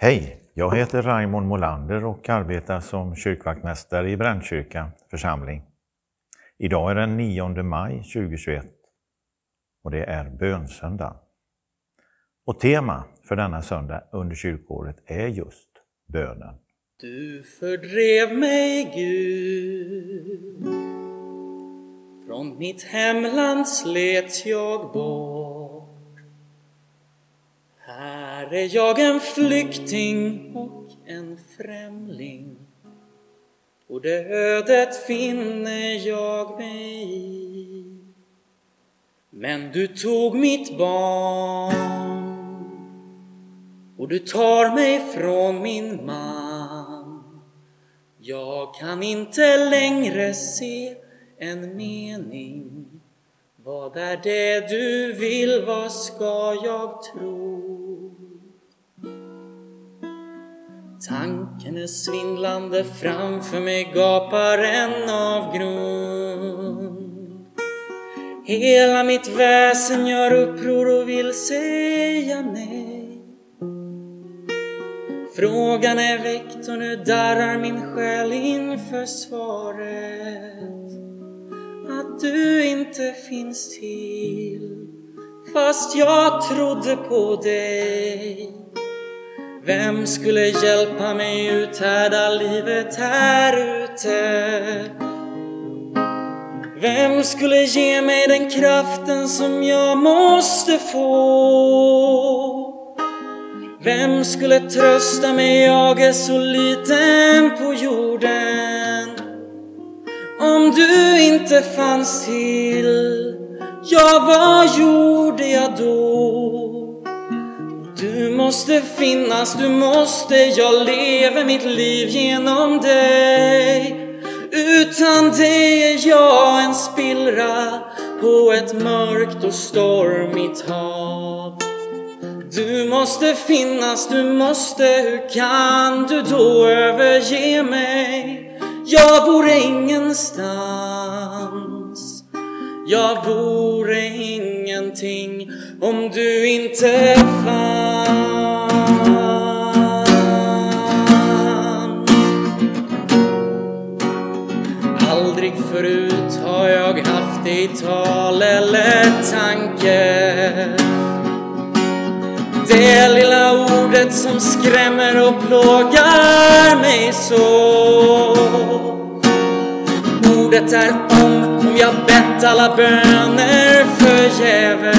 Hej! Jag heter Raimond Molander och arbetar som kyrkvaktmästare i Brännkyrka församling. Idag är den 9 maj 2021 och det är bönsöndag. Och tema för denna söndag under kyrkåret är just bönen. Du fördrev mig, Gud. Från mitt hemland slet jag bort. Här är jag en flykting och en främling. Och det ödet finner jag mig i. Men du tog mitt barn och du tar mig från min man. Jag kan inte längre se en mening. Vad är det du vill, vad ska jag tro? Tanken är svindlande, framför mig gapar en avgrund. Hela mitt väsen gör uppror och vill säga nej. Frågan är väckt och nu darrar min själ inför svaret att du inte finns till fast jag trodde på dig. Vem skulle hjälpa mig uthärda livet här ute? Vem skulle ge mig den kraften som jag måste få? Vem skulle trösta mig, jag är så liten på jorden Om du inte fanns till, ja vad gjorde jag då? Du måste finnas, du måste, jag lever mitt liv genom dig Utan dig är jag en spillra på ett mörkt och stormigt hav du måste finnas, du måste, hur kan du då överge mig? Jag vore ingenstans, jag vore ingenting om du inte fanns. Förut har jag haft dig i tal eller tanke. Det lilla ordet som skrämmer och plågar mig så. Ordet är om, om jag bett alla böner förgäves.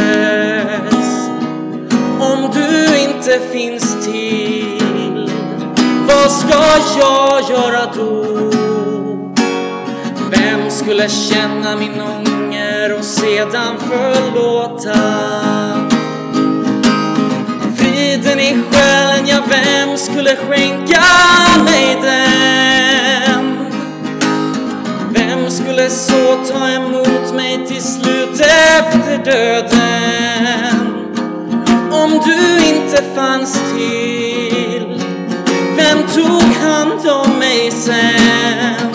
Om du inte finns till, vad ska jag göra då? Skulle känna min ånger och sedan förlåta? friden i själen, ja vem skulle skänka mig den? Vem skulle så ta emot mig till slut efter döden? Om du inte fanns till, vem tog hand om mig sen?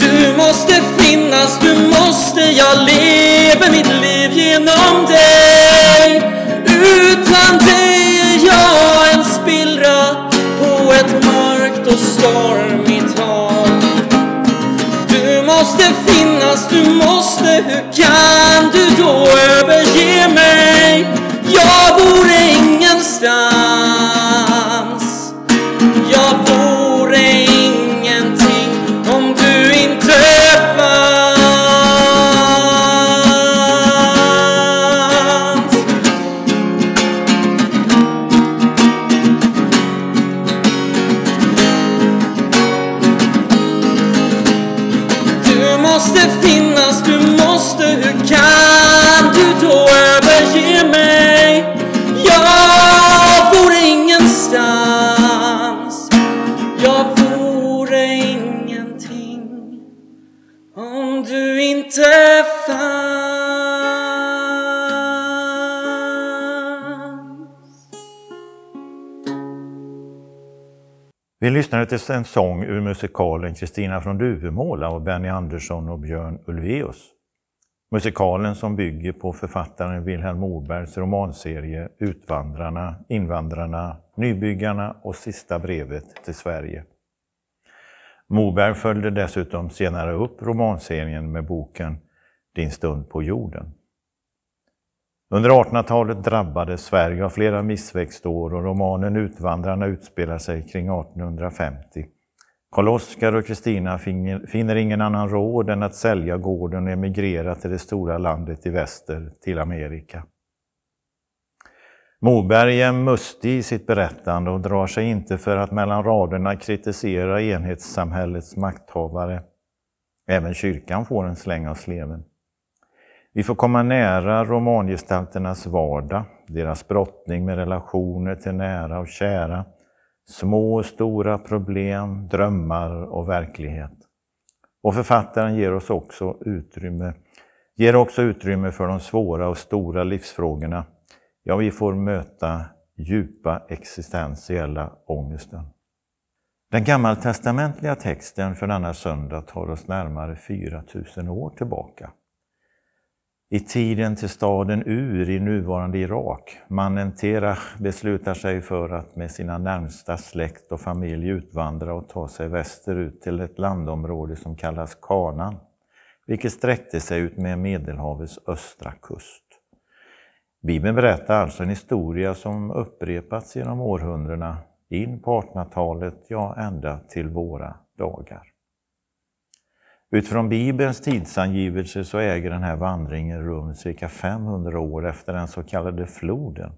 Du måste finnas, du måste, jag lever mitt liv genom dig utan dig är jag en spillra på ett mörkt och stormigt hav. Du måste finnas, du måste, hur kan du då Vi lyssnade till en sång ur musikalen Kristina från Duvemåla av Benny Andersson och Björn Ulvaeus. Musikalen som bygger på författaren Vilhelm Mobergs romanserie Utvandrarna, Invandrarna, Nybyggarna och Sista brevet till Sverige. Moberg följde dessutom senare upp romanserien med boken din stund på jorden. Under 1800-talet drabbades Sverige av flera missväxtår och romanen Utvandrarna utspelar sig kring 1850. Karl-Oskar och Kristina finner ingen annan råd än att sälja gården och emigrera till det stora landet i väster, till Amerika. Moberg är mustig i sitt berättande och drar sig inte för att mellan raderna kritisera enhetssamhällets makthavare. Även kyrkan får en släng av sleven. Vi får komma nära romangestalternas vardag, deras brottning med relationer till nära och kära, små och stora problem, drömmar och verklighet. Och författaren ger oss också utrymme, ger också utrymme för de svåra och stora livsfrågorna. Ja, vi får möta djupa existentiella ångesten. Den gammaltestamentliga texten för denna söndag tar oss närmare 4000 år tillbaka. I tiden till staden Ur i nuvarande Irak. Mannen Terach beslutar sig för att med sina närmsta släkt och familj utvandra och ta sig västerut till ett landområde som kallas Kanan, vilket sträckte sig ut med Medelhavets östra kust. Bibeln berättar alltså en historia som upprepats genom århundradena, in på 1800-talet, ja ända till våra dagar. Utifrån Bibelns tidsangivelse så äger den här vandringen rum cirka 500 år efter den så kallade floden,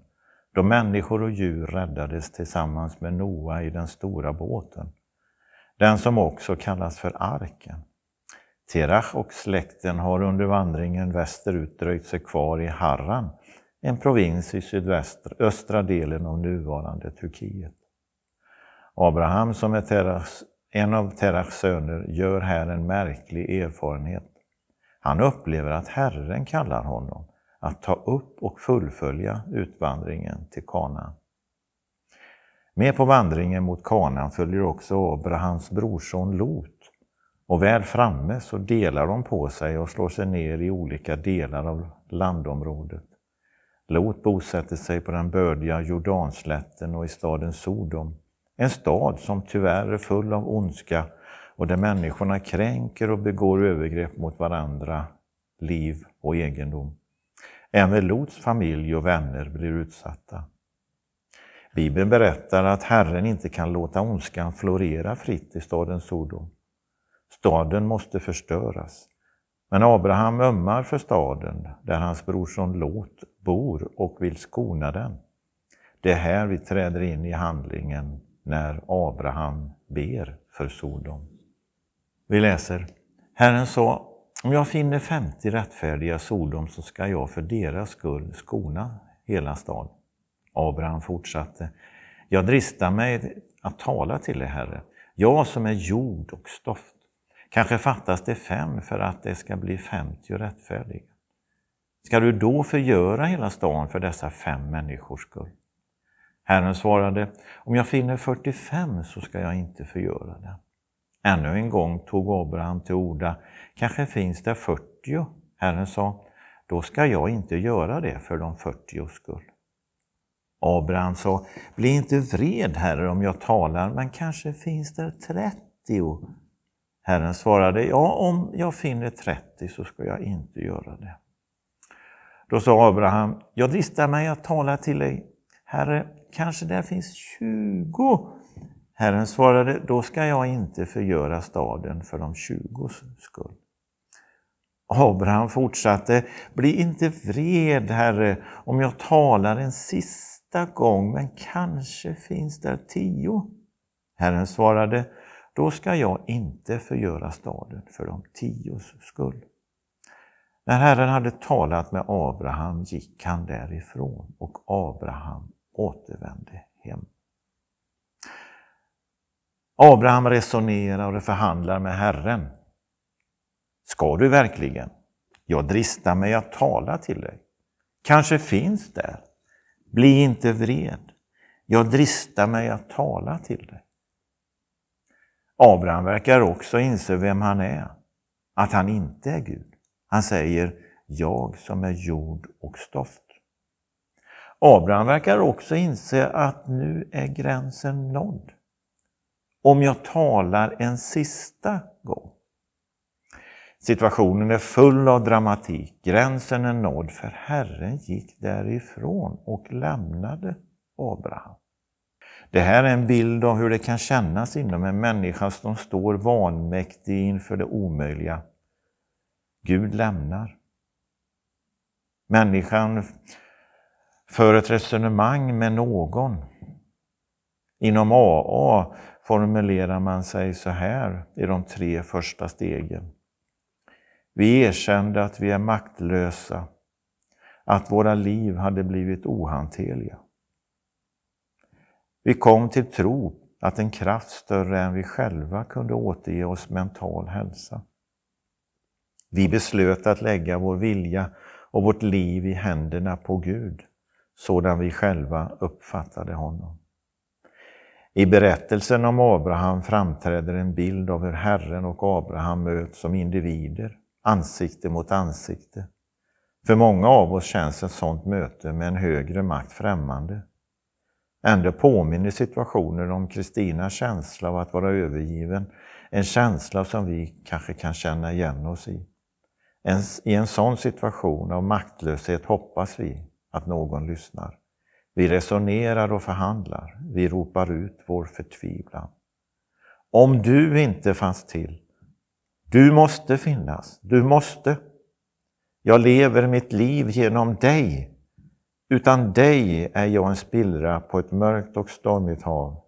då människor och djur räddades tillsammans med Noa i den stora båten. Den som också kallas för arken. Terach och släkten har under vandringen västerut dröjt sig kvar i Harran, en provins i sydöstra delen av nuvarande Turkiet. Abraham, som är Terachs en av Terachs söner, gör här en märklig erfarenhet. Han upplever att Herren kallar honom att ta upp och fullfölja utvandringen till Kana. Med på vandringen mot Kanaan följer också Abrahams brorson Lot. Och väl framme så delar de på sig och slår sig ner i olika delar av landområdet. Lot bosätter sig på den bördiga Jordanslätten och i staden Sodom. En stad som tyvärr är full av ondska och där människorna kränker och begår övergrepp mot varandra, liv och egendom. Även Lots familj och vänner blir utsatta. Bibeln berättar att Herren inte kan låta ondskan florera fritt i staden Sodom. Staden måste förstöras. Men Abraham ömmar för staden där hans brorson Lot bor och vill skona den. Det är här vi träder in i handlingen när Abraham ber för Sodom. Vi läser Herren sa, om jag finner 50 rättfärdiga Sodom så ska jag för deras skull skona hela staden. Abraham fortsatte, jag dristar mig att tala till dig, Herre, jag som är jord och stoft. Kanske fattas det fem för att det ska bli 50 rättfärdiga. Ska du då förgöra hela staden för dessa fem människors skull? Herren svarade, om jag finner 45 så ska jag inte förgöra det. Ännu en gång tog Abraham till orda, kanske finns det 40. Herren sa, då ska jag inte göra det för de 40 skull. Abraham sa, bli inte vred, Herre, om jag talar, men kanske finns det 30. Herren svarade, ja, om jag finner 30 så ska jag inte göra det. Då sa Abraham, jag dristar mig att tala till dig, Herre, kanske där finns 20. Herren svarade, då ska jag inte förgöra staden för de 20 skull. Abraham fortsatte, bli inte vred, Herre, om jag talar en sista gång, men kanske finns där tio. Herren svarade, då ska jag inte förgöra staden för de tios skull. När Herren hade talat med Abraham gick han därifrån och Abraham återvände hem. Abraham resonerar och förhandlar med Herren. Ska du verkligen? Jag dristar mig att tala till dig. Kanske finns där. Bli inte vred. Jag dristar mig att tala till dig. Abraham verkar också inse vem han är, att han inte är Gud. Han säger, jag som är jord och stoft. Abraham verkar också inse att nu är gränsen nådd. Om jag talar en sista gång. Situationen är full av dramatik. Gränsen är nådd för Herren gick därifrån och lämnade Abraham. Det här är en bild av hur det kan kännas inom en människa som står vanmäktig inför det omöjliga. Gud lämnar. Människan för ett resonemang med någon. Inom AA formulerar man sig så här i de tre första stegen. Vi erkände att vi är maktlösa, att våra liv hade blivit ohanterliga. Vi kom till tro att en kraft större än vi själva kunde återge oss mental hälsa. Vi beslöt att lägga vår vilja och vårt liv i händerna på Gud, sådan vi själva uppfattade honom. I berättelsen om Abraham framträder en bild av hur Herren och Abraham möts som individer, ansikte mot ansikte. För många av oss känns ett sådant möte med en högre makt främmande. Ändå påminner situationen om Kristinas känsla av att vara övergiven, en känsla som vi kanske kan känna igen oss i. I en sån situation av maktlöshet hoppas vi att någon lyssnar. Vi resonerar och förhandlar. Vi ropar ut vår förtvivlan. Om du inte fanns till. Du måste finnas. Du måste. Jag lever mitt liv genom dig. Utan dig är jag en spillra på ett mörkt och stormigt hav.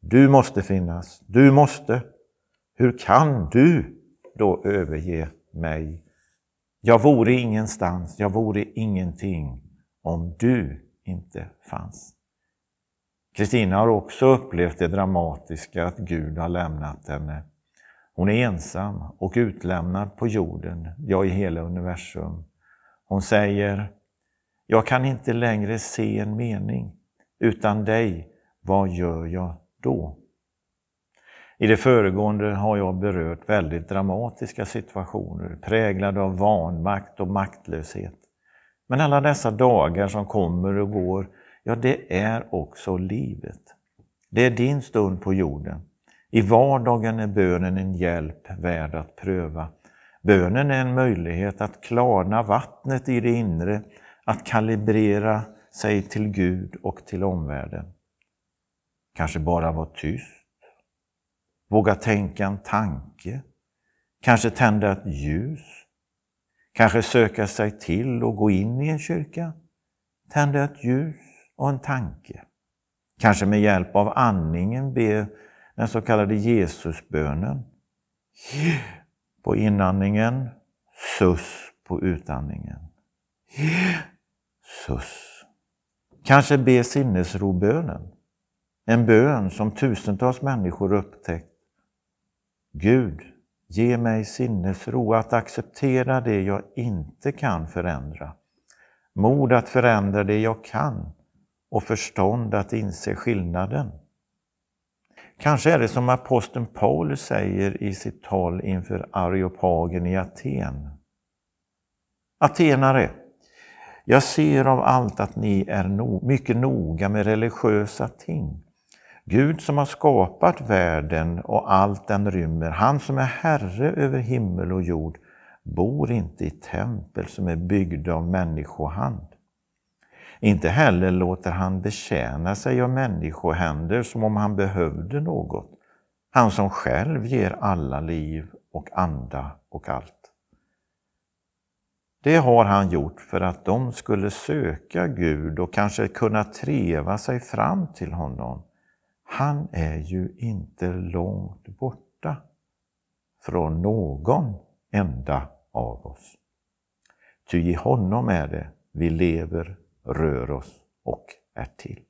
Du måste finnas. Du måste. Hur kan du då överge mig? Jag vore ingenstans, jag vore ingenting om du inte fanns. Kristina har också upplevt det dramatiska att Gud har lämnat henne. Hon är ensam och utlämnad på jorden, ja i hela universum. Hon säger, jag kan inte längre se en mening. Utan dig, vad gör jag då? I det föregående har jag berört väldigt dramatiska situationer präglade av vanmakt och maktlöshet. Men alla dessa dagar som kommer och går, ja det är också livet. Det är din stund på jorden. I vardagen är bönen en hjälp värd att pröva. Bönen är en möjlighet att klarna vattnet i det inre, att kalibrera sig till Gud och till omvärlden. Kanske bara vara tyst. Våga tänka en tanke. Kanske tända ett ljus. Kanske söka sig till och gå in i en kyrka. Tända ett ljus och en tanke. Kanske med hjälp av andningen be den så kallade Jesusbönen. På inandningen, sus på utandningen. Sus. Kanske be sinnesrobönen. En bön som tusentals människor upptäckt. Gud, ge mig sinnesro att acceptera det jag inte kan förändra. Mod att förändra det jag kan och förstånd att inse skillnaden. Kanske är det som aposteln Paulus säger i sitt tal inför Areopagen i Aten. Atenare, jag ser av allt att ni är no mycket noga med religiösa ting. Gud som har skapat världen och allt den rymmer, han som är Herre över himmel och jord, bor inte i tempel som är byggda av människohand. Inte heller låter han betjäna sig av människohänder som om han behövde något. Han som själv ger alla liv och anda och allt. Det har han gjort för att de skulle söka Gud och kanske kunna treva sig fram till honom. Han är ju inte långt borta från någon enda av oss. Ty i honom är det vi lever, rör oss och är till.